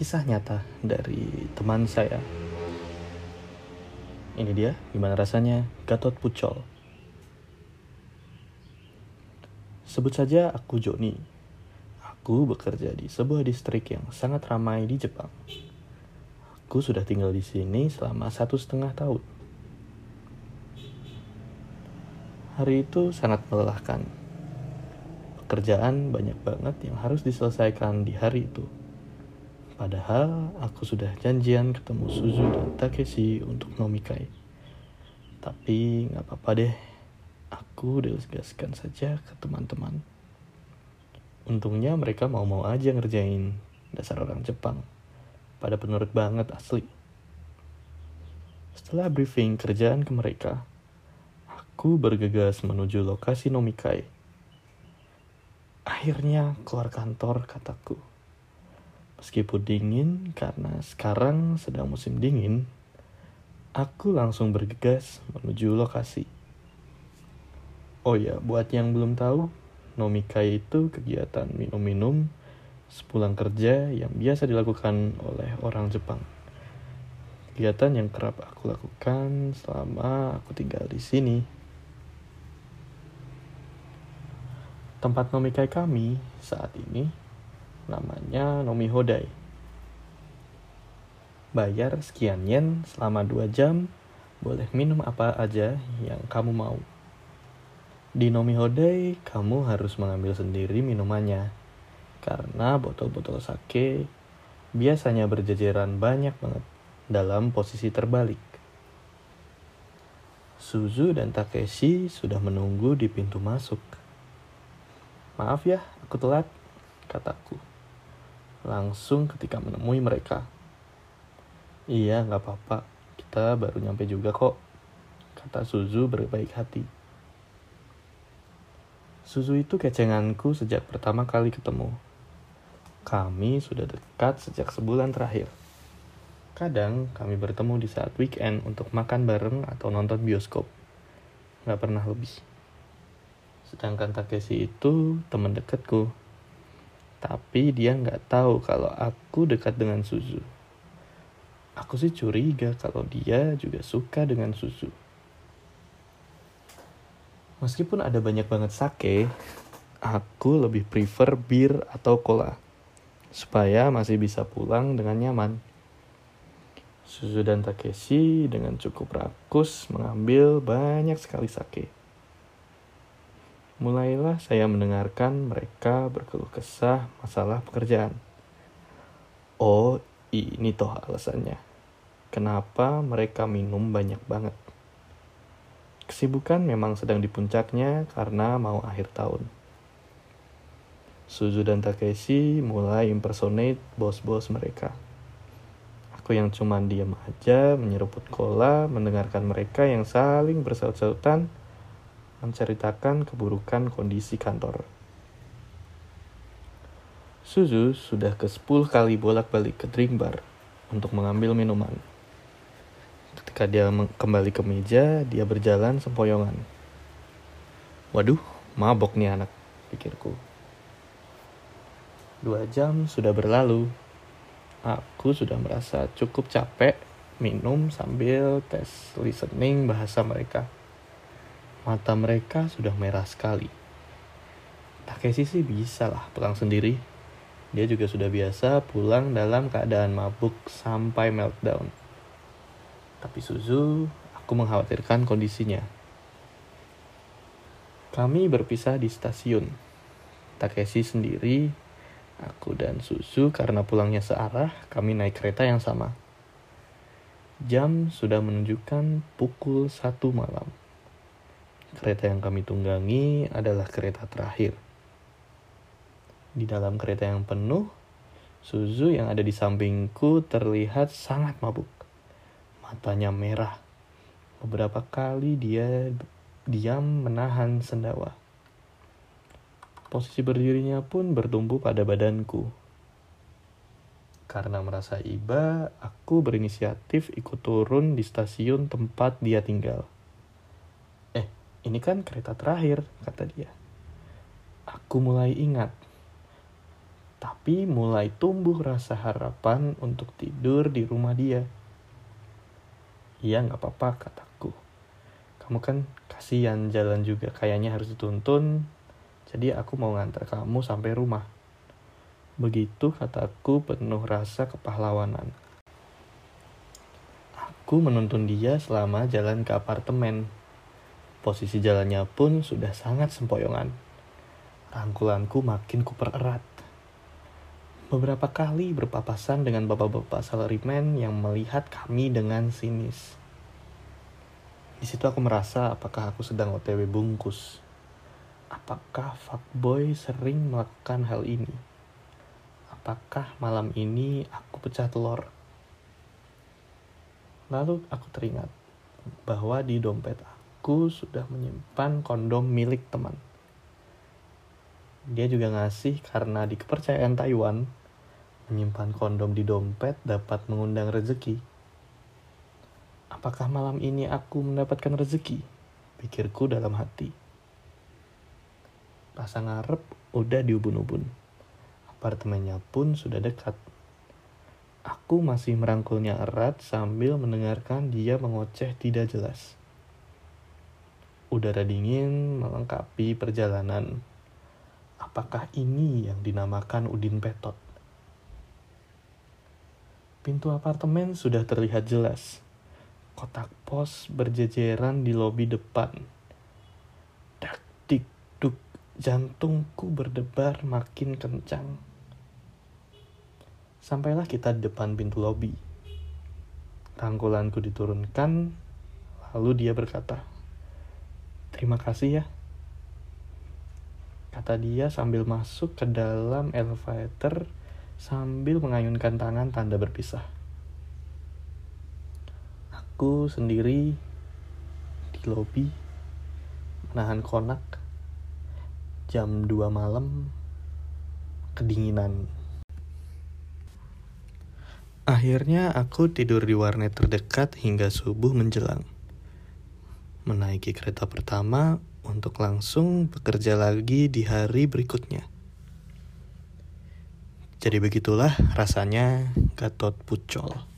kisah nyata dari teman saya. Ini dia, gimana rasanya Gatot Pucol. Sebut saja aku Joni. Aku bekerja di sebuah distrik yang sangat ramai di Jepang. Aku sudah tinggal di sini selama satu setengah tahun. Hari itu sangat melelahkan. Pekerjaan banyak banget yang harus diselesaikan di hari itu. Padahal aku sudah janjian ketemu Suzu dan Takeshi untuk nomikai. Tapi nggak apa-apa deh, aku delegaskan saja ke teman-teman. Untungnya mereka mau-mau aja ngerjain dasar orang Jepang. Pada penurut banget asli. Setelah briefing kerjaan ke mereka, Aku bergegas menuju lokasi nomikai. Akhirnya keluar kantor, kataku. Meskipun dingin, karena sekarang sedang musim dingin, aku langsung bergegas menuju lokasi. Oh ya, buat yang belum tahu, nomikai itu kegiatan minum-minum sepulang kerja yang biasa dilakukan oleh orang Jepang. Kegiatan yang kerap aku lakukan selama aku tinggal di sini. Tempat nomikai kami saat ini namanya Nomi Hodai. Bayar sekian yen selama 2 jam, boleh minum apa aja yang kamu mau. Di Nomi Hodai, kamu harus mengambil sendiri minumannya. Karena botol-botol sake biasanya berjajaran banyak banget dalam posisi terbalik. Suzu dan Takeshi sudah menunggu di pintu masuk. Maaf ya, aku telat, kataku. Langsung ketika menemui mereka. Iya, nggak apa-apa. Kita baru nyampe juga kok, kata Suzu berbaik hati. Suzu itu kecenganku sejak pertama kali ketemu. Kami sudah dekat sejak sebulan terakhir. Kadang kami bertemu di saat weekend untuk makan bareng atau nonton bioskop. Nggak pernah lebih. Sedangkan Takeshi itu teman dekatku. Tapi dia nggak tahu kalau aku dekat dengan Suzu. Aku sih curiga kalau dia juga suka dengan Suzu. Meskipun ada banyak banget sake, aku lebih prefer bir atau cola. Supaya masih bisa pulang dengan nyaman. Suzu dan Takeshi dengan cukup rakus mengambil banyak sekali sake. Mulailah saya mendengarkan mereka berkeluh kesah masalah pekerjaan. Oh, ini toh alasannya. Kenapa mereka minum banyak banget? Kesibukan memang sedang di puncaknya karena mau akhir tahun. Suzu dan Takeshi mulai impersonate bos-bos mereka. Aku yang cuman diam aja, menyeruput cola, mendengarkan mereka yang saling bersaut-sautan, menceritakan keburukan kondisi kantor. Suzu sudah ke 10 kali bolak-balik ke drink bar untuk mengambil minuman. Ketika dia kembali ke meja, dia berjalan sempoyongan. Waduh, mabok nih anak, pikirku. Dua jam sudah berlalu. Aku sudah merasa cukup capek minum sambil tes listening bahasa mereka. Mata mereka sudah merah sekali. Takeshi sih bisa lah pulang sendiri. Dia juga sudah biasa pulang dalam keadaan mabuk sampai meltdown. Tapi Suzu, aku mengkhawatirkan kondisinya. Kami berpisah di stasiun. Takeshi sendiri, aku dan Suzu karena pulangnya searah, kami naik kereta yang sama. Jam sudah menunjukkan pukul satu malam. Kereta yang kami tunggangi adalah kereta terakhir. Di dalam kereta yang penuh, Suzu yang ada di sampingku terlihat sangat mabuk. Matanya merah. Beberapa kali dia diam menahan sendawa. Posisi berdirinya pun bertumbuh pada badanku. Karena merasa iba, aku berinisiatif ikut turun di stasiun tempat dia tinggal. Ini kan kereta terakhir, kata dia. Aku mulai ingat. Tapi mulai tumbuh rasa harapan untuk tidur di rumah dia. Iya, nggak apa-apa, kataku. Kamu kan kasihan jalan juga, kayaknya harus dituntun. Jadi aku mau ngantar kamu sampai rumah. Begitu kataku penuh rasa kepahlawanan. Aku menuntun dia selama jalan ke apartemen. Posisi jalannya pun sudah sangat sempoyongan. Rangkulanku makin kupererat. Beberapa kali berpapasan dengan bapak-bapak salaryman yang melihat kami dengan sinis. Di situ aku merasa apakah aku sedang OTW bungkus. Apakah fuckboy sering melakukan hal ini? apakah malam ini aku pecah telur? Lalu aku teringat bahwa di dompet aku sudah menyimpan kondom milik teman. Dia juga ngasih karena di kepercayaan Taiwan, menyimpan kondom di dompet dapat mengundang rezeki. Apakah malam ini aku mendapatkan rezeki? Pikirku dalam hati. Rasa ngarep udah diubun-ubun. Apartemennya pun sudah dekat. Aku masih merangkulnya erat sambil mendengarkan dia mengoceh tidak jelas. Udara dingin melengkapi perjalanan. Apakah ini yang dinamakan Udin Petot? Pintu apartemen sudah terlihat jelas. Kotak pos berjejeran di lobi depan. Dak dik duk, jantungku berdebar makin kencang. Sampailah kita di depan pintu lobi. Rangkulanku diturunkan, lalu dia berkata, Terima kasih ya. Kata dia sambil masuk ke dalam elevator sambil mengayunkan tangan tanda berpisah. Aku sendiri di lobi menahan konak jam 2 malam kedinginan. Akhirnya aku tidur di warnet terdekat hingga subuh menjelang menaiki kereta pertama untuk langsung bekerja lagi di hari berikutnya. Jadi begitulah rasanya Gatot Pucol.